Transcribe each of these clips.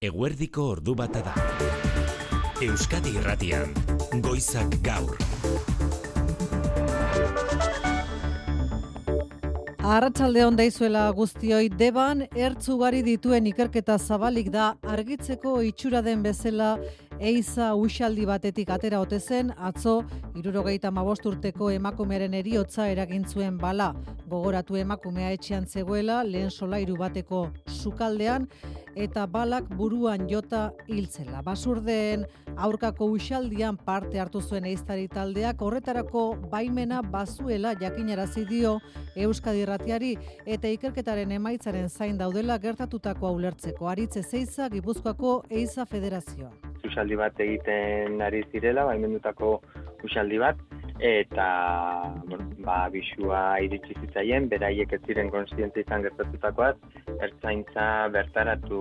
Eguerdiko ordu bata da. Euskadi Irratian, Goizak Gaur. Arratsalde on daizuela guztioi deban ertzugari dituen ikerketa zabalik da argitzeko itxura den bezala eiza uxaldi batetik atera ote zen atzo 75 urteko emakumearen eriotza eragin zuen bala gogoratu emakumea etxean zegoela lehen solairu bateko sukaldean eta balak buruan jota hiltzela. Basurdeen aurkako uxaldian parte hartu zuen eiztari taldeak horretarako baimena bazuela jakinarazi dio Euskadi Irratiari eta ikerketaren emaitzaren zain daudela gertatutako ulertzeko. Aritze Zeiza Gipuzkoako Eiza Federazioa. Uxaldi bat egiten ari zirela, baimendutako uxaldi bat, eta bueno, ba, bisua iritsi zitzaien, beraiek ez ziren konstiente izan gertatutakoaz, ertzaintza bertaratu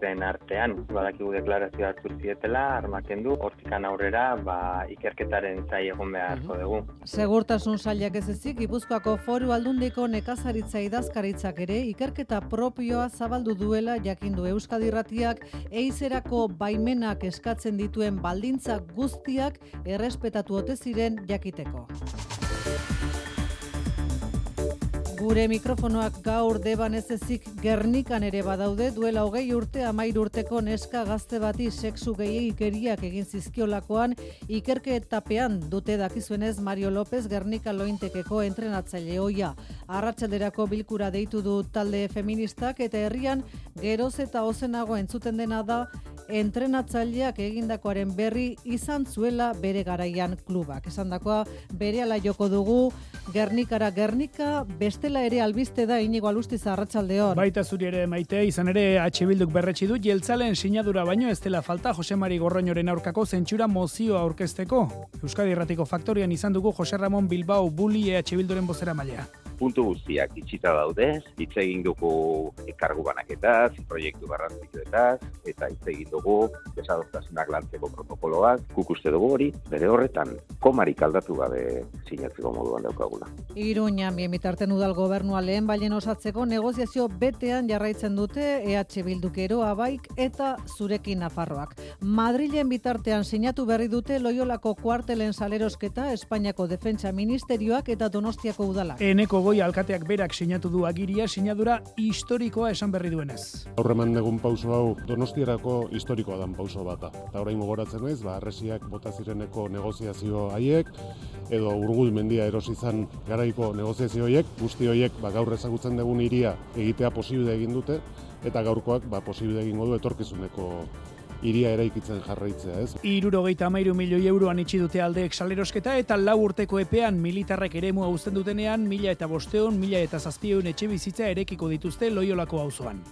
zen artean, badakigu deklarazioa hartu zietela, armakendu, hortikan aurrera, ba, ikerketaren zai egon beharko dugu. Segurtasun sailak ez ezik, Gipuzkoako foru aldundiko nekazaritza idazkaritzak ere, ikerketa propioa zabaldu duela jakindu. Euskadi Ratiak, eizerako baimenak eskatzen dituen baldintzak guztiak errespetatu ote ziren jakiteko. Gure mikrofonoak gaur deban ez ezik gernikan ere badaude, duela hogei urte amair urteko neska gazte bati sexu gehiagikeriak egin zizkiolakoan, ikerketapean dute dakizuenez Mario López gernika lointekeko entrenatzaile hoia. Arratxalderako bilkura deitu du talde feministak eta herrian geroz eta ozenago entzuten dena da entrenatzaileak egindakoaren berri izan zuela bere garaian klubak. Esan dakoa, bere ala joko dugu, Gernikara Gernika, bestela ere albiste da inigo alustiz arratsaldeon. Baita zuri ere maite, izan ere H. Bilduk berretsi du, jeltzalen sinadura baino ez dela falta Jose Mari Gorroñoren aurkako zentsura mozioa aurkezteko. Euskadi Erratiko Faktorian izan dugu Jose Ramon Bilbao Buli EH Bilduren bozera mailea puntu guztiak itxita daude, hitz egin dugu ekargu banaketaz, proiektu garrantzituetaz, eta hitz egin dugu desadostasunak lantzeko protokoloak, guk uste dugu hori, bere horretan, komarik aldatu gabe sinatzeko moduan daukagula. Iruñan, bien bitarten udal gobernua lehen bailen osatzeko negoziazio betean jarraitzen dute EH Bildukero abaik eta zurekin Nafarroak. Madrilen bitartean sinatu berri dute Loiolako kuartelen salerosketa Espainiako Defentsa Ministerioak eta Donostiako udala. Eneko goi alkateak berak sinatu du agiria sinadura historikoa esan berri duenez. Aurreman egun pauso hau Donostierako historikoa dan pauso bata. Eta orain gogoratzen ez, ba, arresiak bota zireneko negoziazio haiek, edo urgul mendia erosi izan garaiko negoziazio horiek, guzti horiek ba, gaur ezagutzen dugun iria egitea posible egin dute, eta gaurkoak ba, posible egingo du etorkizuneko iria eraikitzen jarraitzea, ez? Irurogeita amairu milioi euroan itxi dute aldeek salerosketa eta lau urteko epean militarrek eremu uzten dutenean mila eta bosteon, mila eta zazpioen etxe bizitza erekiko dituzte loiolako auzoan.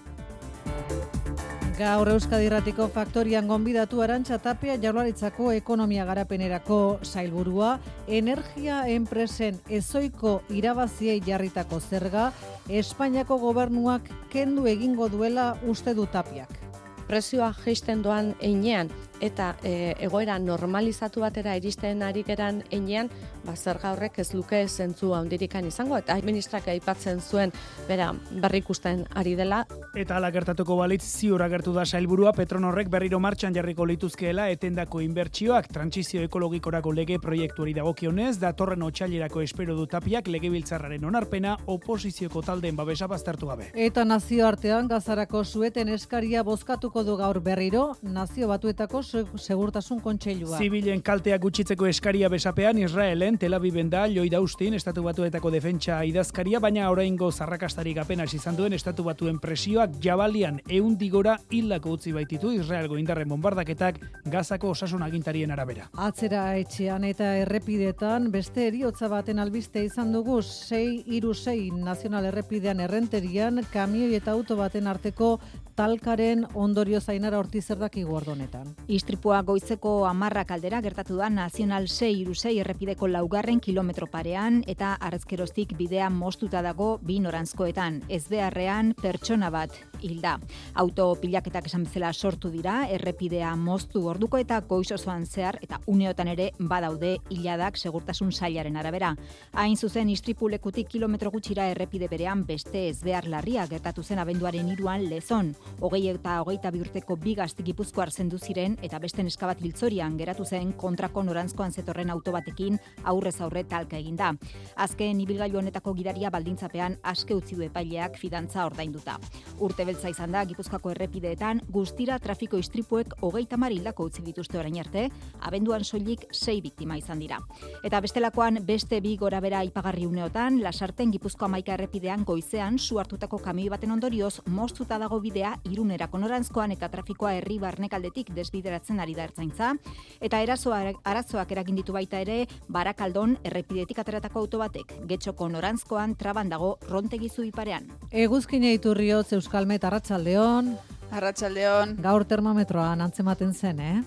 Gaur Euskadi Irratiko Faktorian gonbidatu arantxa tapia jaularitzako ekonomia garapenerako zailburua, energia enpresen ezoiko irabaziei jarritako zerga, Espainiako gobernuak kendu egingo duela uste du tapiak prezioa jeisten doan einean eta e, egoera normalizatu batera iristen ari geran einean, ba, zerga horrek ez luke zentzu handirikan izango, eta ministrak aipatzen zuen, bera, berri ikusten ari dela. Eta ala gertatuko balitz ziur agertu da sailburua Petronorrek berriro martxan jarriko lituzkeela etendako inbertsioak trantsizio ekologikorako lege proiektu hori dagokionez, datorren otxailerako espero du tapiak legebiltzarraren onarpena oposizioko taldeen babesa baztertu gabe. Eta nazioartean gazarako zueten eskaria bozkatuko du gaur berriro, nazio batuetako segurtasun kontseilua. Zibilen kalteak gutxitzeko eskaria besapean Israelen Tel Aviven da Lloyd Austin estatu batuetako defentsa idazkaria baina oraingo zarrakastarik apenas izan duen estatu batuen presioak jabalian eundigora hildako utzi baititu Israelgo indarren bombardaketak gazako osasun agintarien arabera. Atzera etxean eta errepidetan beste eriotza baten albiste izan dugu 6 iru 6 nazional errepidean errenterian kamioi eta auto baten arteko talkaren ondorio zainara ortizerdak igordonetan. Istripua goizeko amarrak aldera gertatu da Nazional 6 irusei errepideko laugarren kilometro parean eta arrezkeroztik bidea mostuta dago bi norantzkoetan. Ez beharrean pertsona bat hilda. Auto pilaketak esan bezala sortu dira, errepidea moztu orduko eta goiz zehar eta uneotan ere badaude hiladak segurtasun sailaren arabera. Hain zuzen istripulekutik kilometro gutxira errepide berean beste ezbehar larria gertatu zen abenduaren iruan lezon. Hogei eta hogeita bi urteko bigazti gipuzkoar zendu ziren eta beste neskabat hiltzorian geratu zen kontrako norantzkoan zetorren auto batekin aurrez aurre talka eginda. Azken ibilgailu honetako gidaria baldintzapean aske utzi du epaileak fidantza ordainduta. Urte beltza izan da Gipuzkoako errepideetan guztira trafiko istripuek hogeita mar hildako utzi dituzte orain arte, abenduan soilik sei biktima izan dira. Eta bestelakoan beste bi gora bera ipagarri uneotan, lasarten Gipuzkoa maika errepidean goizean su hartutako kamioi baten ondorioz moztuta dago bidea irunerako norantzkoan eta trafikoa herri barnekaldetik desbideratzen ari da ertzaintza. Eta erasoa, arazoak eragin ditu baita ere, barakaldon errepidetik ateratako auto batek. Getxoko norantzkoan traban dago rontegizu iparean. Eguzkine iturriotz Euskalmet Arratsaldeon, Arratsaldeon. gaur termometroan antzematen zen, eh?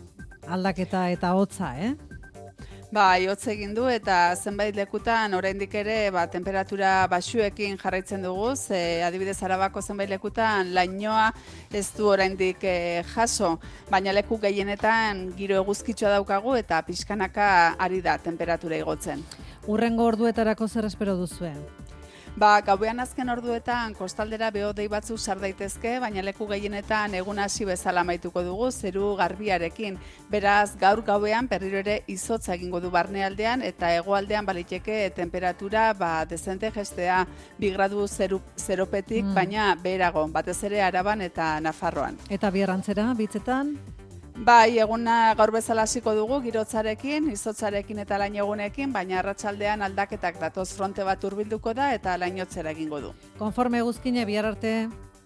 Aldaketa eta hotza, eh? Bai, hotz egin du eta zenbait lekutan oraindik ere ba, temperatura baxuekin jarraitzen dugu. Ze, adibidez Arabako zenbait lekutan lainoa ez du oraindik eh, jaso, baina leku gehienetan giro eguzkitsua daukagu eta pixkanaka ari da temperatura igotzen. Urrengo orduetarako zer espero duzue? Ba, gauean azken orduetan kostaldera behodei batzu sar daitezke, baina leku gehienetan egun hasi bezala amaituko dugu zeru garbiarekin. Beraz, gaur gauean berriro ere izotza egingo du barnealdean eta hegoaldean baliteke temperatura ba dezente gestea 2 gradu zeru, zeropetik, Mm. baina beherago, batez ere Araban eta Nafarroan. Eta biarrantzera, bitzetan? Bai, eguna gaur bezala hasiko dugu girotzarekin, izotzarekin eta lainogunekin, baina arratsaldean aldaketak datoz fronte bat hurbilduko da eta lainotzera egingo du. Konforme eguzkine bihar arte,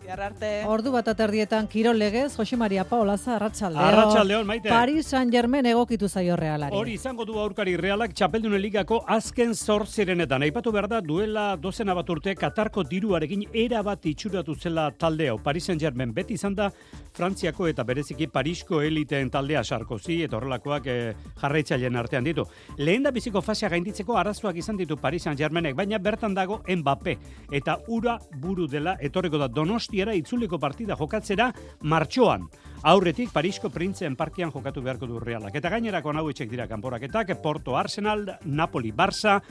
Bihar arte. ordu bat aterdietan kirol legez, Jose Maria Paolaza, Arratsaldeon. Arratsaldeon, Maite. Paris Saint-Germain egokitu zaio realari. Hori izango du aurkari realak txapeldunen ligako azken zortzirenetan. Aipatu behar da duela dozena bat urte Katarko diruarekin era bat itxuratu zela taldeo. Paris Saint-Germain beti izan da Frantziako eta bereziki Parisko eliteen taldea Sarkozy eta horrelakoak eh, jarraitzaileen artean ditu. Lehen da biziko fasea gainditzeko arazoak izan ditu Paris Saint-Germainek, baina bertan dago Mbappé. Eta ura buru dela etorreko da Donostiara itzuliko partida jokatzera martxoan. Aurretik Parisko Printzen parkean jokatu beharko du realak. Eta gainerako nauetxek dira kanporaketak, Porto Arsenal, Napoli Barça,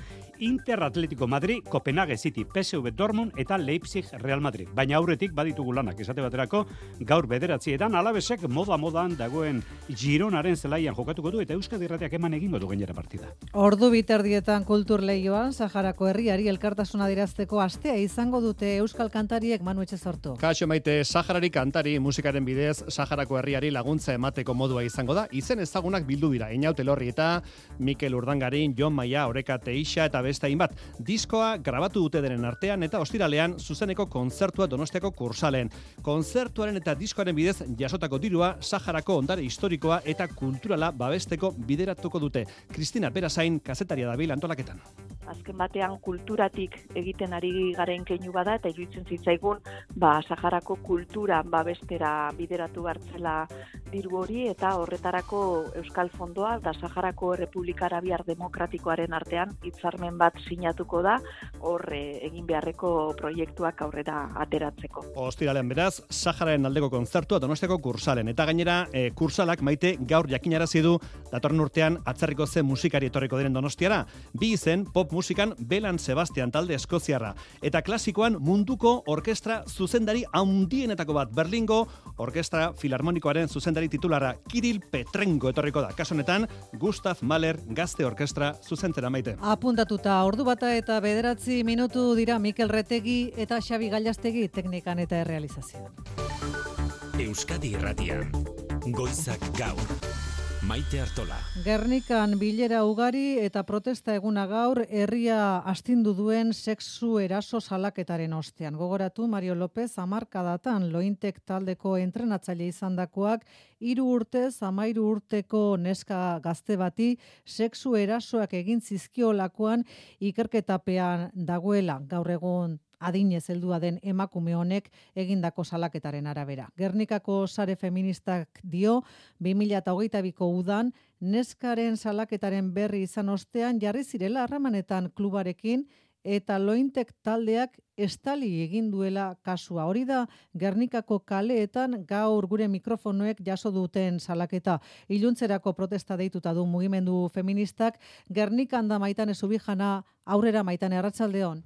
Inter Atletico Madrid, Copenhague City, PSV Dortmund eta Leipzig Real Madrid. Baina aurretik baditugu lanak esate baterako gaur bederatzietan alabesek moda modan dagoen Gironaren zelaian jokatuko du eta Euskadi Irratiak eman egingo du gainera partida. Ordu biterdietan kultur lehioan, Saharako herriari elkartasuna dirazteko astea izango dute Euskal Kantariek Manu sortu. Kaixo maite, Saharari kantari musikaren bidez Saharako herriari laguntza emateko modua izango da. Izen ezagunak bildu dira. Inaute Lorri eta Mikel Urdangarin, Jon Maia, Oreka Teixa eta beste hainbat. Diskoa grabatu dute denen artean eta ostiralean zuzeneko kontzertua Donostiako kursalen. Kontzertuaren eta diskoaren bidez jasotako dirua Saharako ondare historikoa eta kulturala babesteko bideratuko dute. Kristina Berasain kazetaria dabil antolaketan. Azken batean kulturatik egiten ari garen keinu bada eta iruditzen zitzaigun ba Saharako kultura babestera bideratu hartzela diru hori eta horretarako Euskal Fondoa da Saharako Errepublika Arabiar Demokratikoaren artean hitzarmen bat sinatuko da hor eh, egin beharreko proiektuak aurrera ateratzeko. Ostiralean beraz, Sahararen aldeko kontzertua Donostiako kursalen. Eta gainera, e, kursalak maite gaur jakinarazi du datorren urtean atzerriko zen musikari etorriko diren Donostiara. Bi izen pop musikan Belan Sebastian talde eskoziarra. Eta klasikoan munduko orkestra zuzendari handienetako bat Berlingo orkestra filarmonikoaren zuzendari titularra Kiril Petrenko etorriko da. Kaso honetan, Gustav Mahler gazte orkestra zuzentzera maite. Apuntatuta ordu bata eta bederatzi minutu dira Mikel Retegi eta Xabi Gailastegi teknikan eta errealizazioan. Euskadi Irratian. Goizak gaur. Maite Artola. Gernikan bilera ugari eta protesta eguna gaur herria astindu duen sexu eraso salaketaren ostean. Gogoratu Mario López hamarkadatan lointek taldeko entrenatzaile izandakoak hiru urtez hamairu urteko neska gazte bati sexu erasoak egin zizkiolakoan ikerketapean dagoela gaur egun adinez heldua den emakume honek egindako salaketaren arabera. Gernikako sare feministak dio 2022ko udan neskaren salaketaren berri izan ostean jarri zirela harramanetan klubarekin eta lointek taldeak estali egin duela kasua. Hori da Gernikako kaleetan gaur gure mikrofonoek jaso duten salaketa. Iluntzerako protesta deituta du mugimendu feministak Gernikan da maitan ezubijana aurrera maitan erratsaldeon.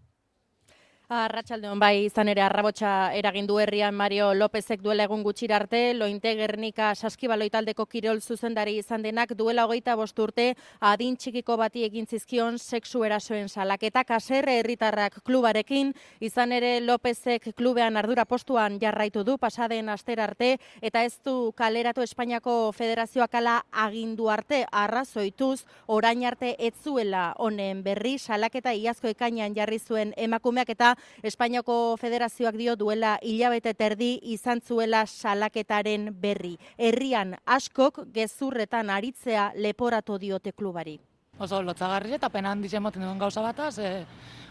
Arratxaldeon bai izan ere arrabotsa eragindu herrian Mario Lópezek duela egun gutxir arte, lointe Gernika saskibaloi taldeko kirol zuzendari izan denak duela hogeita bost urte adin txikiko bati egin zizkion sexu erasoen salaketa kaserre herritarrak klubarekin, izan ere Lópezek klubean ardura postuan jarraitu du pasaden aster arte eta ez du kaleratu Espainiako Federazioak ala agindu arte. Arrazoituz orain arte etzuela honen berri salaketa iazko ekainan jarri zuen emakumeak eta Espainiako Federazioak dio duela hilabete terdi izan zuela salaketaren berri. Herrian askok gezurretan aritzea leporatu diote klubari. Oso lotzagarri eta pena handiz emoten duen gauza bataz, e,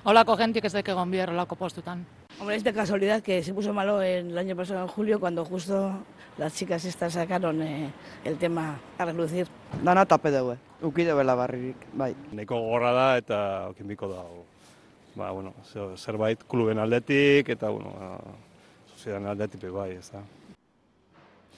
holako gentik ez dekegon bier holako postutan. Hombre, es de casualidad que se puso malo en el año pasado en julio cuando justo las chicas estas sacaron eh, el tema a relucir. Dana tape dugu, ukide bela barririk, bai. Neko gorra da eta okinbiko dago ba, bueno, zerbait kluben aldetik eta bueno, ba, aldetik bai, ez da.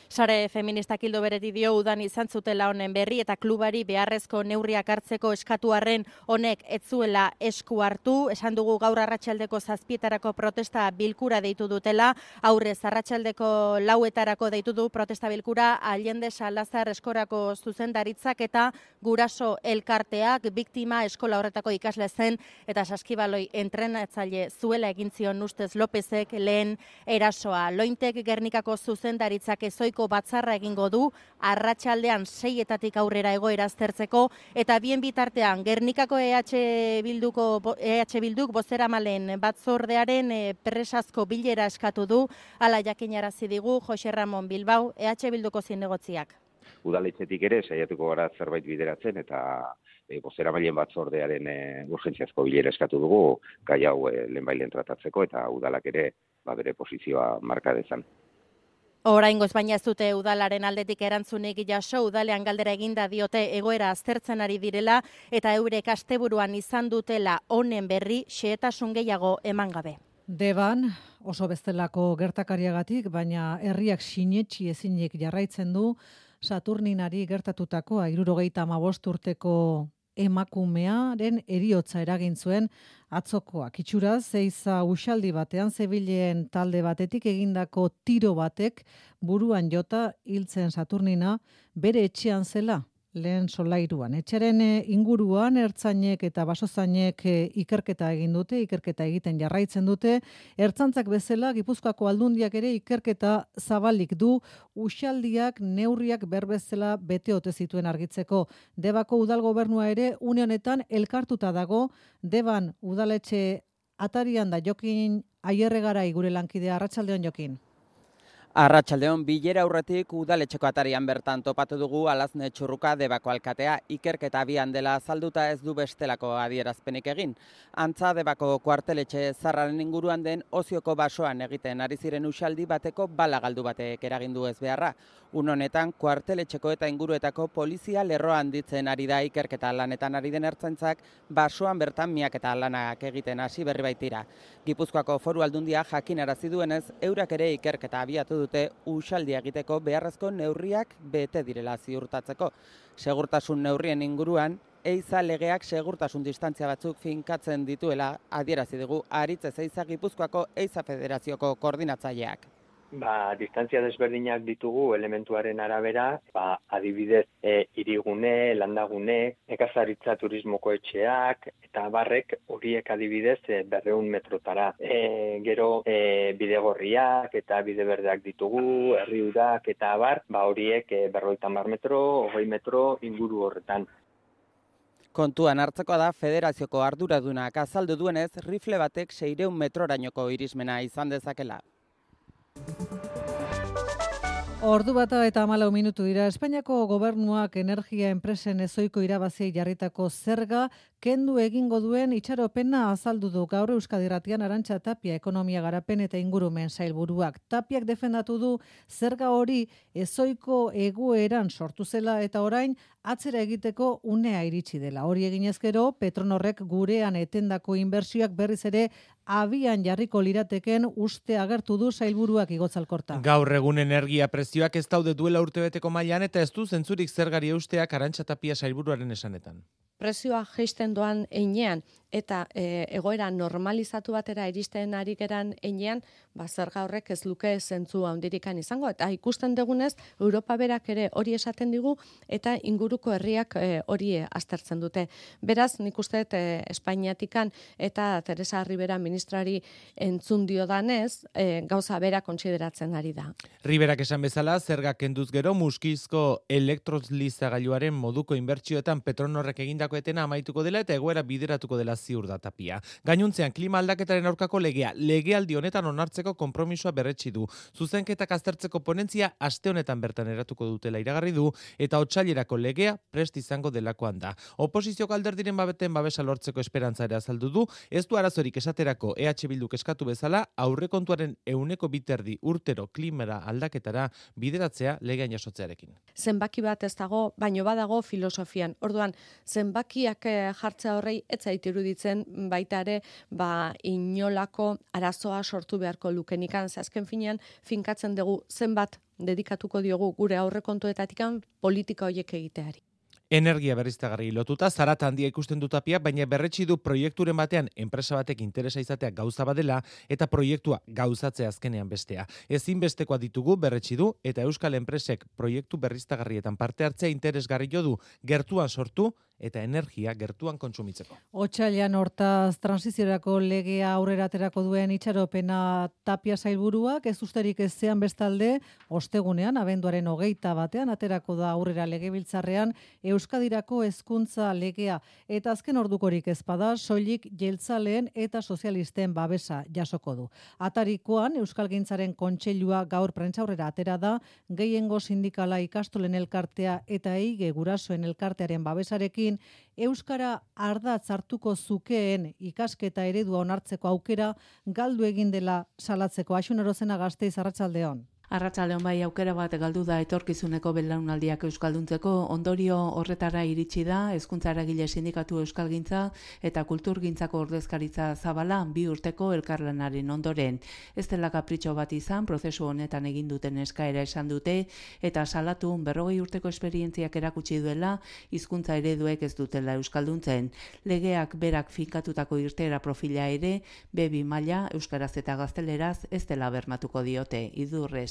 Sare feministak hildo bereti dio udan izan zutela honen berri eta klubari beharrezko neurriak hartzeko eskatuarren honek etzuela esku hartu. Esan dugu gaur arratsaldeko zazpietarako protesta bilkura deitu dutela. Aurrez arratsaldeko lauetarako deitu du protesta bilkura Allende Salazar eskorako zuzendaritzak eta guraso elkarteak biktima eskola horretako ikasle zen eta saskibaloi entrenatzaile zuela egin zion ustez Lopezek lehen erasoa. Lointek Gernikako zuzendaritzak ezoiko batzarra egingo du arratsaldean seietatik aurrera egoera aztertzeko eta bien bitartean Gernikako EH Bilduko EH Bilduk bozera malen batzordearen e, presazko bilera eskatu du ala jakinarazi digu Jose Ramon Bilbao EH Bilduko zinegotziak. Udaletxetik ere saiatuko gara zerbait bideratzen eta e, bozera mailen batzordearen e, urgentziazko bilera eskatu dugu gai hau e, lehenbailen tratatzeko eta udalak ere ba, bere posizioa marka dezan. Oraingoz baina ez dute udalaren aldetik erantzunik jaso udalean galdera eginda diote egoera aztertzen ari direla eta eurek asteburuan izan dutela honen berri xehetasun gehiago eman gabe. Deban oso bestelako gertakariagatik baina herriak sinetxi ezinik jarraitzen du Saturninari gertatutakoa 75 urteko emakumearen eriotza eragin zuen atzokoak. Itxura, zeiza usaldi batean, zebilen talde batetik egindako tiro batek buruan jota hiltzen Saturnina bere etxean zela lehen solairuan. Etxeren eh, inguruan ertzainek eta basozainek eh, ikerketa egin dute, ikerketa egiten jarraitzen dute. Ertzantzak bezala, Gipuzkoako aldundiak ere ikerketa zabalik du usaldiak neurriak berbezela bete ote zituen argitzeko. Debako udal gobernua ere une honetan elkartuta dago, deban udaletxe atarian da jokin aierregara igure lankidea, arratsaldeon jokin. Arratxaldeon, bilera aurretik udaletxeko atarian bertan topatu dugu alazne txurruka debako alkatea ikerketa abian dela azalduta ez du bestelako adierazpenik egin. Antza debako kuarteletxe zarraren inguruan den ozioko basoan egiten ari ziren usaldi bateko balagaldu batek eragindu ez beharra. Un honetan, kuarteletxeko eta inguruetako polizia lerroan ditzen ari da ikerketa lanetan ari den ertzaintzak basoan bertan miak eta lanak egiten hasi berri baitira. Gipuzkoako foru aldundia jakin duenez, eurak ere ikerketa abiatu dute usaldi egiteko beharrezko neurriak bete direla ziurtatzeko. Segurtasun neurrien inguruan, eiza legeak segurtasun distantzia batzuk finkatzen dituela adierazi dugu aritze zeiza Gipuzkoako eiza federazioko koordinatzaileak ba, distantzia desberdinak ditugu elementuaren arabera, ba, adibidez e, irigune, landagune, ekazaritza turismoko etxeak, eta barrek horiek adibidez e, berreun metrotara. E, gero e, bidegorriak eta bide berdeak ditugu, herriudak eta bar, ba, horiek e, berroita mar metro, hogei metro inguru horretan. Kontuan hartzeko da federazioko arduradunak azaldu duenez rifle batek 600 metrorainoko irismena izan dezakela. Ordu bata eta amalau minutu dira. Espainiako gobernuak energia enpresen ezoiko irabaziei jarritako zerga kendu egingo duen itxaropena azaldu du gaur Euskadiratian arantxa tapia ekonomia garapen eta ingurumen sailburuak. Tapiak defendatu du zerga hori ezoiko egoeran sortu zela eta orain atzera egiteko unea iritsi dela. Hori eginez gero, Petronorrek gurean etendako inbersioak berriz ere abian jarriko lirateken uste agertu du sailburuak igotzalkorta. Gaur egun energia prezioak ez daude duela urtebeteko mailan eta ez du zentzurik zergari usteak arantxa tapia sailburuaren esanetan prezioa jeisten doan einean eta e, egoera normalizatu batera iristen ari geran einean, ba zerga horrek ez luke zentzu handirikan izango eta ikusten dugunez Europa berak ere hori esaten digu eta inguruko herriak e, hori aztertzen dute. Beraz, nik uste e, Espainiatikan eta Teresa Rivera ministrari entzun dio danez, e, gauza bera kontsideratzen ari da. Riberak esan bezala, zerga kenduz gero muskizko elektrolizagailuaren moduko inbertsioetan Petronorrek egindako etena amaituko dela eta egoera bideratuko dela ziur da tapia. Gainuntzean klima aldaketaren aurkako legea, legealdi honetan onartzeko konpromisoa berretsi du. Zuzenketak aztertzeko ponentzia aste honetan bertan eratuko dutela iragarri du eta otsailerako legea prest izango delakoan da. Oposizio alderdiren babeten babesa lortzeko esperantza ere azaldu du, ez du arazorik esaterako EH Bilduk eskatu bezala aurrekontuaren euneko biterdi urtero klimera aldaketara bideratzea legean jasotzearekin. Zenbaki bat ez dago, baino badago filosofian. Orduan, zenbakiak eh, jartzea horrei ez zait iruditzen baita ere ba inolako arazoa sortu beharko lukenikan ze azken finean finkatzen dugu zenbat dedikatuko diogu gure aurrekontuetatikan politika hoiek egiteari energia berriztagarri lotuta zarat handia ikusten du tapia, baina berretsi du proiekturen batean enpresa batek interesa izatea gauza badela eta proiektua gauzatzea azkenean bestea. Ezinbestekoa ditugu berretsi du eta euskal enpresek proiektu berriztagarrietan parte hartzea interesgarri jo du gertuan sortu eta energia gertuan kontsumitzeko. Otsailean hortaz transiziorako legea aurrera aterako duen itxaropena tapia zailburuak, ez usterik ez zean bestalde, ostegunean, abenduaren hogeita batean, aterako da aurrera legebiltzarrean, Euskadirako hezkuntza legea, eta azken ordukorik ezpada, soilik jeltzaleen eta sozialisten babesa jasoko du. Atarikoan, Euskal Gintzaren kontseilua gaur prentzaurrera atera da, gehiengo sindikala ikastolen elkartea eta eige gurasoen elkartearen babesarekin, euskara ardatz hartuko zukeen ikasketa eredua onartzeko aukera galdu egin dela salatzeko asunarozena gazteiz arratsaldeon. Arratsaldeon bai aukera bat galdu da etorkizuneko belaunaldiak euskalduntzeko ondorio horretara iritsi da hezkuntza eragile sindikatu euskalgintza eta kulturgintzako ordezkaritza zabala bi urteko elkarlanaren ondoren. Ez dela kapritxo bat izan prozesu honetan egin duten eskaera esan dute eta salatu berrogei urteko esperientziak erakutsi duela hizkuntza ereduek ez dutela euskalduntzen. Legeak berak finkatutako irtera profila ere bebi maila euskaraz eta gazteleraz ez dela bermatuko diote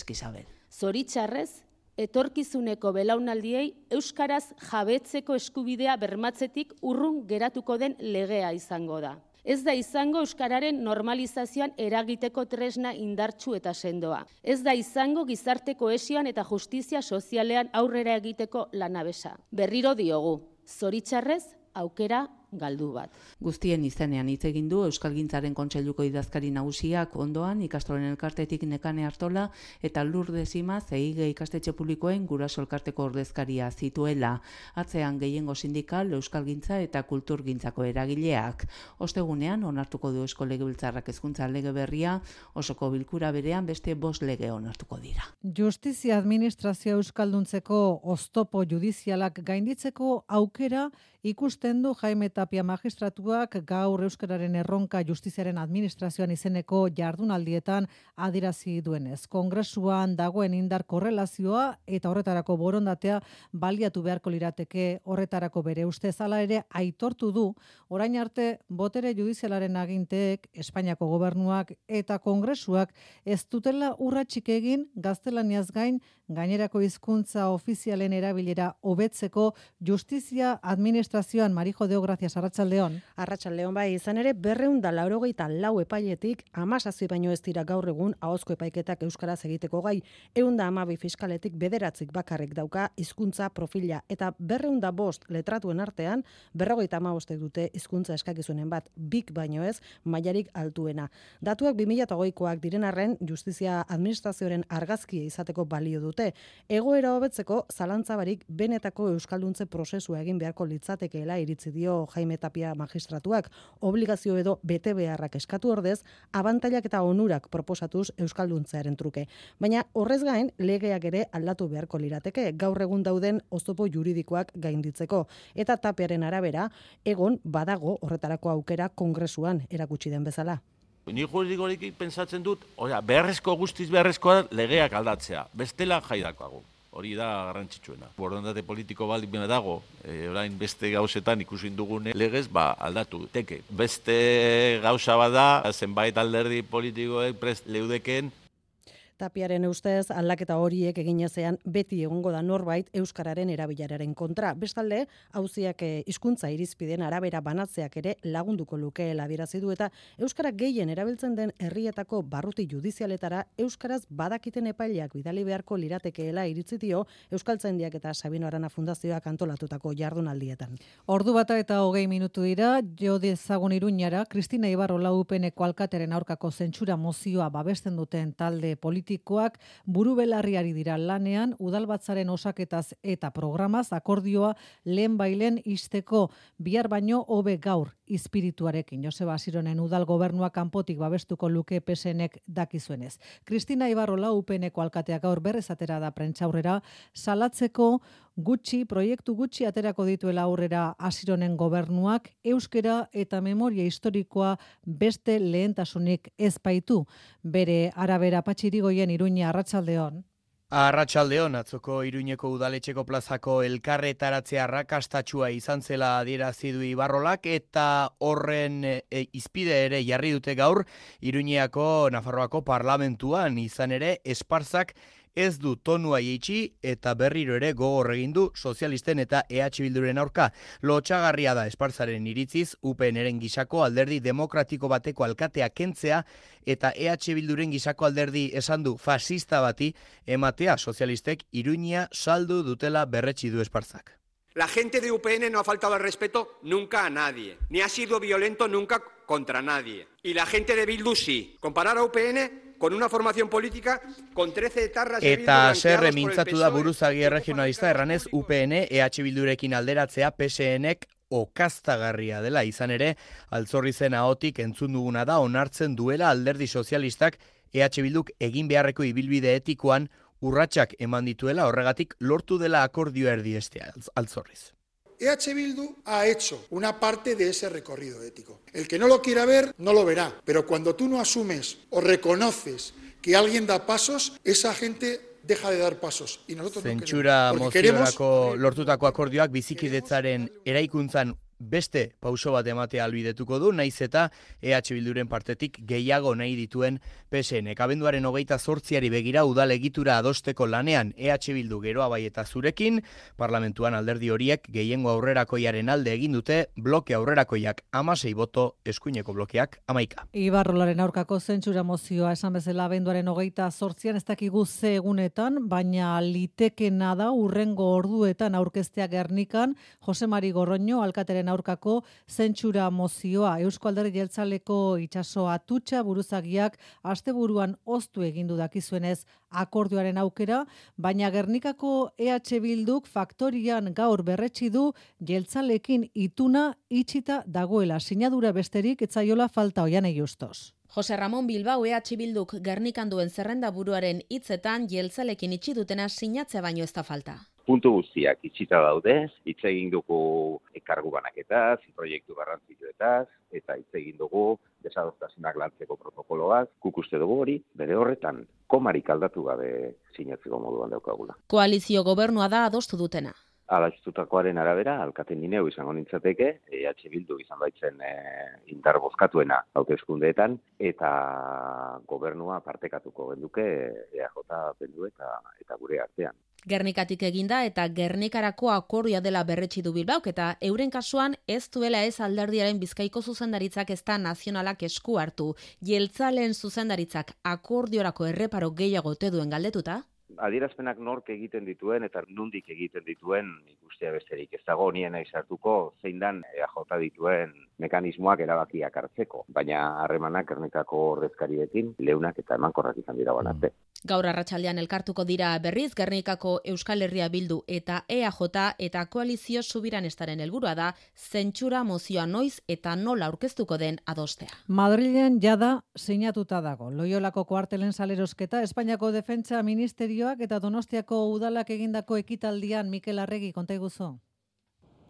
idurrez Isabel. Zoritxarrez, etorkizuneko belaunaldiei euskaraz jabetzeko eskubidea bermatzetik urrun geratuko den legea izango da. Ez da izango euskararen normalizazioan eragiteko tresna indartsu eta sendoa. Ez da izango gizarte koesioan eta justizia sozialean aurrera egiteko lanabesa. Berriro diogu, zoritxarrez, aukera galdu bat. Guztien izenean hitz egin du Euskalgintzaren Kontseiluko idazkari nagusiak ondoan ikastolen elkartetik nekane hartola eta lur dezima zeige ikastetxe publikoen guraso elkarteko ordezkaria zituela. Atzean gehiengo sindikal Euskalgintza eta Kulturgintzako eragileak. Ostegunean onartuko du Eusko Legebiltzarrak hezkuntza lege berria osoko bilkura berean beste bost lege onartuko dira. Justizia administrazio euskalduntzeko oztopo judizialak gainditzeko aukera ikusten du Jaime Tapia magistratuak gaur euskararen erronka justiziaren administrazioan izeneko jardunaldietan adirazi duenez. Kongresuan dagoen indar korrelazioa eta horretarako borondatea baliatu beharko lirateke horretarako bere uste zala ere aitortu du orain arte botere judizialaren aginteek Espainiako gobernuak eta kongresuak ez dutela urratxik egin gaztelaniaz gain gainerako hizkuntza ofizialen erabilera hobetzeko justizia administrazioan Marijo Deo gracias Arratsaldeon. Arratsaldeon bai izan ere 284 lau epailetik 17 baino ez dira gaur egun ahozko epaiketak euskaraz egiteko gai 112 fiskaletik bederatzik bakarrik dauka hizkuntza profila eta 205 letratuen artean 55 dute hizkuntza eskakizunen bat bik baino ez mailarik altuena. Datuak 2020koak diren arren justizia administrazioaren argazkia izateko balio dute. Egoera hobetzeko zalantzabarik benetako euskalduntze prozesua egin beharko litzatekeela iritzi dio Jaime Tapia magistratuak obligazio edo bete beharrak eskatu ordez abantailak eta onurak proposatuz euskalduntzearen truke. Baina horrez gain legeak ere aldatu beharko lirateke gaur egun dauden oztopo juridikoak gainditzeko eta Tapiaren arabera egon badago horretarako aukera kongresuan erakutsi den bezala. Ni juridikorik pensatzen dut, oia, beharrezko guztiz beharrezkoa legeak aldatzea. Bestela jaidakoago. Hori da garrantzitsuena. Borondate politiko balik bena dago, e, orain beste gauzetan ikusi dugune legez, ba, aldatu. Teke, beste gauza bada, zenbait alderdi politikoek prest leudeken, Tapiaren ustez, aldaketa horiek egin ezean beti egongo da norbait Euskararen erabilararen kontra. Bestalde, hauziak eh, hizkuntza irizpiden arabera banatzeak ere lagunduko lukeela adierazi du eta Euskara gehien erabiltzen den herrietako barruti judizialetara Euskaraz badakiten epaileak bidali beharko liratekeela iritzi dio Euskaltzaindiak eta Sabino Arana Fundazioak antolatutako jardunaldietan. Ordu bata eta hogei minutu dira, jo dezagun iruñara, Kristina Ibarro laupeneko alkateren aurkako zentsura mozioa babesten duten talde politiko politikoak buru belarriari dira. Lanean udalbatzaren osaketaz eta programaz akordioa lehen bailen isteko bihar baino hobe gaur espirituarekin. Joseba Asironen udal gobernua kanpotik babestuko luke pesenek dakizuenez. Kristina Ibarro laupeneko alkateak gaur berrez atera da prentxaurrera salatzeko gutxi, proiektu gutxi aterako dituela aurrera Asironen gobernuak euskera eta memoria historikoa beste lehentasunik ez baitu. Bere arabera patxirigoien iruña arratsaldeon. Arratxaldeon, atzoko iruñeko udaletxeko plazako elkarretaratzea rakastatxua izan zela adierazi du Ibarrolak eta horren e, izpide ere jarri dute gaur iruñeako Nafarroako parlamentuan izan ere esparzak ez du tonua jeitsi eta berriro ere gogor egin du sozialisten eta EH Bilduren aurka. Lotxagarria da espartzaren iritziz UPNren gisako alderdi demokratiko bateko alkatea kentzea eta EH Bilduren gisako alderdi esan du fasista bati ematea sozialistek iruña saldu dutela berretsi du espartzak. La gente de UPN no ha faltado al respeto nunca a nadie, ni ha sido violento nunca contra nadie. Y la gente de Bildu sí. Comparar a UPN con una formación política con 13 etarras Eta serre mintzatu da buruzagi regionalista erranez UPN EH Bildurekin alderatzea PSNek okaztagarria dela izan ere, altzorri zen ahotik entzun duguna da onartzen duela alderdi sozialistak EH Bilduk egin beharreko ibilbide etikoan urratsak eman dituela. Horregatik lortu dela akordio erdiestea altzorriz. EH Bildu ha hecho una parte de ese recorrido ético. El que no lo quiera ver, no lo verá. Pero cuando tú no asumes o reconoces que alguien da pasos, esa gente deja de dar pasos. Y nosotros Zentsura no queremos. lortutako akordioak bizikidetzaren eraikuntzan beste pauso bat ematea albidetuko du, naiz eta EH Bilduren partetik gehiago nahi dituen PSN. Kabenduaren hogeita zortziari begira udal egitura adosteko lanean EH Bildu geroa bai eta zurekin, parlamentuan alderdi horiek gehiengo aurrerakoiaren alde egin dute, bloke aurrerakoiak amasei boto, eskuineko blokeak amaika. Ibarrolaren aurkako zentsura mozioa esan bezala abenduaren hogeita zortzian ez dakigu ze egunetan, baina litekena da urrengo orduetan aurkeztea gernikan, Jose Mari Gorroño, alkateren aurkako zentsura mozioa. Eusko Alderdi Jeltzaleko itsaso atutxa buruzagiak asteburuan oztu egin du dakizuenez akordioaren aukera, baina Gernikako EH Bilduk faktorian gaur berretsi du Jeltzalekin ituna itxita dagoela. Sinadura besterik etzaiola falta oian justos. Jose Ramon Bilbao EH Bilduk Gernikan duen zerrenda buruaren hitzetan Jeltzalekin itxi dutena sinatzea baino ez da falta puntu guztiak itxita daude, hitz egin dugu ekargu banaketaz, proiektu garrantzituetaz, eta hitz egin dugu desadostasunak lantzeko protokoloaz, guk uste dugu hori, bere horretan, komarik aldatu gabe sinatzeko moduan daukagula. Koalizio gobernua da adostu dutena. Alastutakoaren arabera, alkaten dineu izango nintzateke, EH Bildu izan baitzen e, indar bozkatuena hauteskundeetan, eta gobernua partekatuko genduke EAJ bendu eta, eta gure artean. Gernikatik eginda eta Gernikarako akordia dela berretsi du Bilbaok eta euren kasuan ez duela ez alderdiaren bizkaiko zuzendaritzak ez da nazionalak esku hartu. Jeltzalen zuzendaritzak akordiorako erreparo gehiago te duen galdetuta? Adierazpenak nork egiten dituen eta nundik egiten dituen ikustea besterik. Ez dago nien aizartuko zein dan EAJ dituen mekanismoak erabakiak hartzeko. Baina harremanak ernikako ordezkariekin leunak eta emankorrak izan dira banate. Gaur arratsaldean elkartuko dira berriz Gernikako Euskal Herria Bildu eta EAJ eta koalizio subiran estaren helburua da zentsura mozioa noiz eta nola aurkeztuko den adostea. Madrilen jada sinatuta dago. Loiolako kuartelen salerosketa Espainiako Defentsa Ministerioak eta Donostiako udalak egindako ekitaldian Mikel Arregi konta iguzo.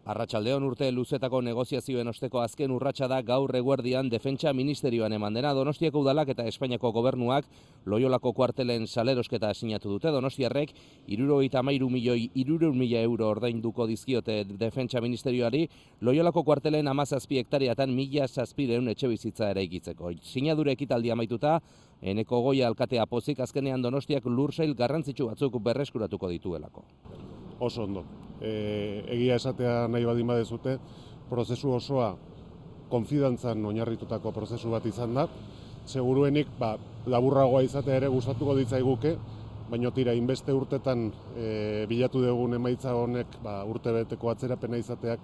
Arratxaldeon urte luzetako negoziazioen osteko azken urratsa da gaur eguerdian defentsa ministerioan eman dena. Donostiako udalak eta Espainiako gobernuak loiolako kuartelen salerosketa sinatu dute. Donostiarrek iruro eta mairu milioi iruro mila euro ordainduko dizkiote defentsa ministerioari. Loiolako kuartelen amazazpi hektariatan mila zazpireun etxe bizitza ere ikitzeko. Sinadure ekitaldi amaituta, eneko goia alkatea pozik azkenean Donostiak lursail garrantzitsu batzuk berreskuratuko dituelako oso ondo. E, egia esatea nahi badin badezute, prozesu osoa konfidantzan oinarritutako prozesu bat izan da. Seguruenik, ba, laburragoa izatea ere gustatuko ditzaiguke, baina tira, inbeste urtetan e, bilatu dugun emaitza honek ba, urte beteko atzerapena izateak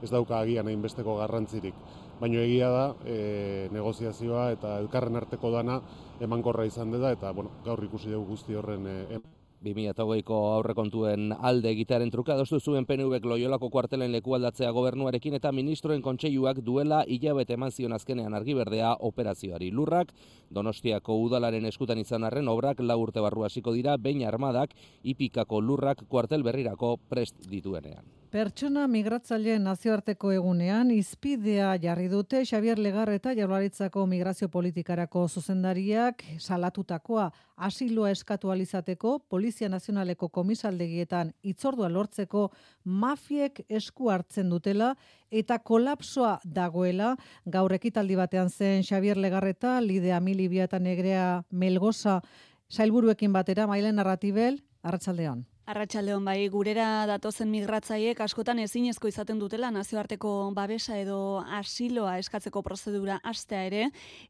ez dauka agian hainbesteko garrantzirik. Baina egia da, e, negoziazioa eta elkarren arteko dana emankorra izan dela, eta bueno, gaur ikusi dugu guzti horren e, 2008ko aurrekontuen alde egitearen truka adostu zuen PNVek loiolako kuartelen leku aldatzea gobernuarekin eta ministroen kontseiluak duela hilabete eman zion azkenean argi berdea operazioari. Lurrak, Donostiako udalaren eskutan izan arren obrak lau urte barru hasiko dira, behin armadak ipikako lurrak kuartel berrirako prest dituenean. Pertsona migratzaileen nazioarteko egunean izpidea jarri dute Xavier Legar eta Jaurlaritzako migrazio politikarako zuzendariak salatutakoa asiloa eskatu alizateko Polizia Nazionaleko komisaldegietan itzordua lortzeko mafiek esku hartzen dutela eta kolapsoa dagoela. Gaur ekitaldi batean zen Xavier Legarreta Lidea Milibia eta Negrea Melgosa sailburuekin batera Mailen Narratibel Arratsaldeon Arratxaldeon bai, gurera datozen migratzaiek askotan ezinezko izaten dutela nazioarteko babesa edo asiloa eskatzeko prozedura astea ere,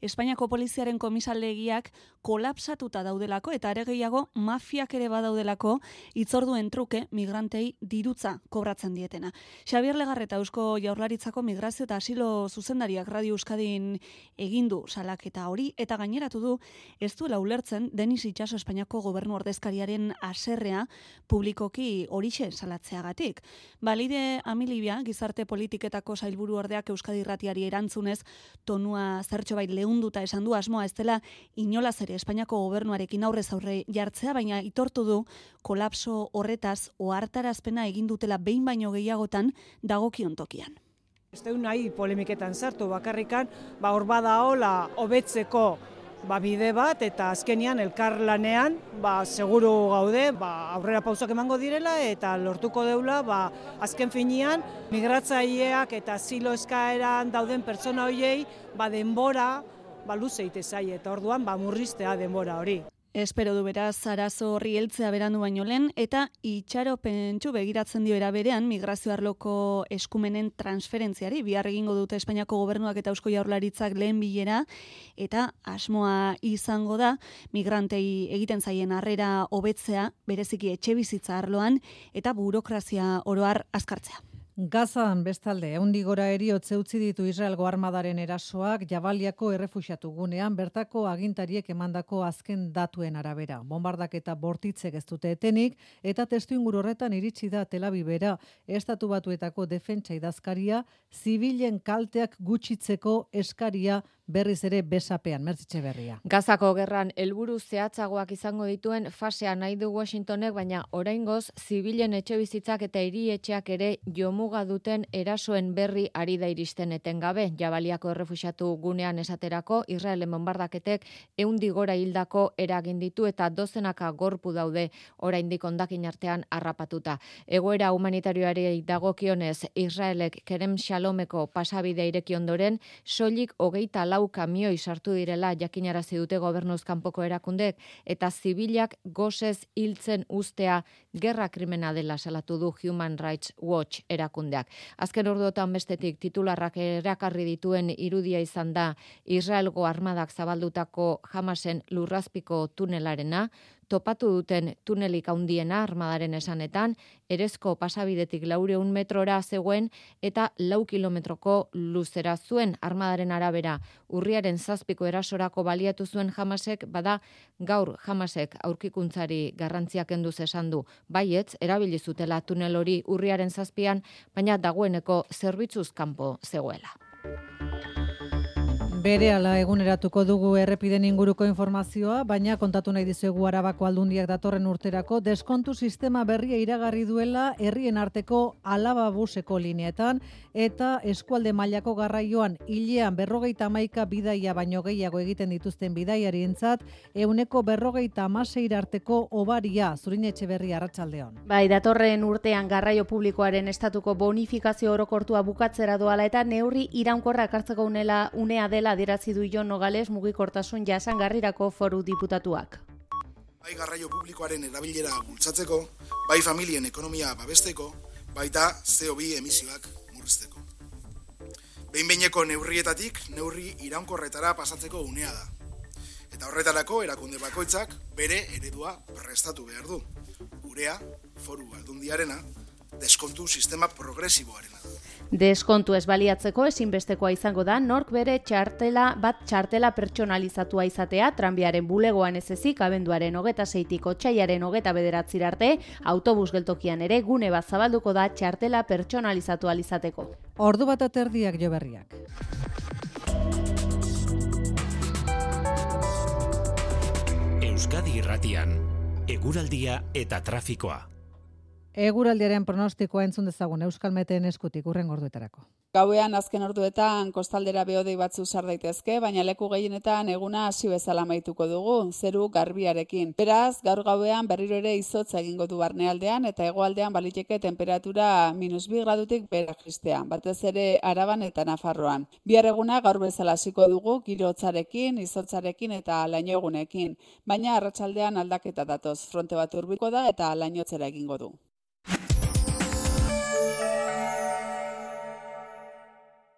Espainiako poliziaren komisaldegiak kolapsatuta daudelako eta ere gehiago mafiak ere badaudelako itzorduen truke migrantei dirutza kobratzen dietena. Xabier Legarreta Eusko Jaurlaritzako migrazio eta asilo zuzendariak Radio Euskadin egindu salaketa hori eta gaineratu du ez duela ulertzen Denis Itxaso Espainiako gobernu ordezkariaren aserrea publikoki horixe salatzeagatik. Balide Amilibia, gizarte politiketako sailburu ordeak Euskadi Irratiari erantzunez, tonua zertxo bait lehunduta esan du asmoa ez dela inolaz ere Espainiako gobernuarekin aurrez aurre jartzea, baina itortu du kolapso horretaz ohartarazpena egin dutela behin baino gehiagotan dagokion tokian. Ez nahi polemiketan sartu bakarrikan, ba hor bada hola hobetzeko ba, bide bat eta azkenian elkar lanean ba, seguru gaude ba, aurrera pausak emango direla eta lortuko deula ba, azken finian migratzaileak eta zilo eskaeran dauden pertsona horiei ba, denbora ba, luzeite zai eta orduan ba, murriztea denbora hori. Espero du beraz arazo horri heltzea berandu baino lehen eta itxaropentsu begiratzen dio era berean migrazio arloko eskumenen transferentziari bihar egingo dute Espainiako gobernuak eta Eusko Jaurlaritzak lehen bilera eta asmoa izango da migrantei egiten zaien harrera hobetzea bereziki etxe bizitza arloan eta burokrazia oroar azkartzea. Gazan bestalde, eundi gora eriotze utzi ditu Israelgo armadaren erasoak jabaliako errefuxatu gunean bertako agintariek emandako azken datuen arabera. Bombardak eta bortitzek ez dute etenik eta testu inguru horretan iritsi da telabibera estatu batuetako defentsa idazkaria zibilen kalteak gutxitzeko eskaria berriz ere besapean, mertzitxe berria. Gazako gerran helburu zehatzagoak izango dituen fasea nahi du Washingtonek, baina oraingoz zibilen etxe bizitzak eta hiri etxeak ere jomuga duten erasoen berri ari da iristen etengabe. Jabaliako errefuxatu gunean esaterako, Israelen bombardaketek eundi gora hildako eragin ditu eta dozenaka gorpu daude oraindik ondakin artean harrapatuta. Egoera humanitarioari dagokionez Israelek kerem shalomeko pasabide ireki ondoren, soilik hogeita lau lau kamioi sartu direla jakinarazi dute gobernuz kanpoko erakundek eta zibilak gozez hiltzen ustea gerra krimena dela salatu du Human Rights Watch erakundeak. Azken orduotan bestetik titularrak erakarri dituen irudia izan da Israelgo armadak zabaldutako jamasen lurrazpiko tunelarena, topatu duten tunelik handiena armadaren esanetan, erezko pasabidetik laureun metrora zegoen eta lau kilometroko luzera zuen armadaren arabera. Urriaren zazpiko erasorako baliatu zuen jamasek, bada gaur jamasek aurkikuntzari garrantziak enduz esan du. Baietz, erabili zutela tunel hori urriaren zazpian, baina dagoeneko zerbitzuz kanpo zegoela. Bere ala eguneratuko dugu errepiden inguruko informazioa, baina kontatu nahi dizuegu arabako aldundiak datorren urterako, deskontu sistema berria iragarri duela herrien arteko alaba buseko lineetan, eta eskualde mailako garraioan hilean berrogeita maika bidaia baino gehiago egiten dituzten bidaiari entzat, euneko berrogeita amaseir arteko obaria, zurin etxe berri arratsaldeon. Bai, datorren urtean garraio publikoaren estatuko bonifikazio orokortua bukatzera doala eta neurri iraunkorrak hartzeko unela unea dela adierazi du Jon Nogales mugikortasun jasangarrirako foru diputatuak. Bai garraio publikoaren erabilera bultzatzeko, bai familien ekonomia babesteko, baita CO2 emisioak murrizteko. Behin-behineko neurrietatik neurri iraunkorretara pasatzeko unea da. Eta horretarako erakunde bakoitzak bere eredua prestatu behar du. Urea, foru aldundiarena, deskontu sistema progresiboarena. Deskontu ez baliatzeko ezinbestekoa izango da nork bere txartela bat txartela pertsonalizatua izatea tranbiaren bulegoan ez ezik abenduaren hogeta zeitiko txaiaren hogeta bederatzir arte autobus geltokian ere gune bat zabalduko da txartela pertsonalizatu alizateko. Ordu bat aterdiak jo berriak. Euskadi irratian, eguraldia eta trafikoa. Eguraldiaren pronostikoa entzun dezagun Euskal Meteen eskutik urren gorduetarako. Gauean azken orduetan kostaldera beodei batzu sar daitezke, baina leku gehienetan eguna hasi bezala maituko dugu, zeru garbiarekin. Beraz, gaur gauean berriro ere izotza egingo du barnealdean eta hegoaldean baliteke temperatura minus bi gradutik bera jistea, batez ere araban eta nafarroan. Bihar eguna gaur bezala hasiko dugu, giro hotzarekin, izotzarekin eta laino egunekin, baina arratsaldean aldaketa datoz, fronte bat urbiko da eta lainotzera egingo du.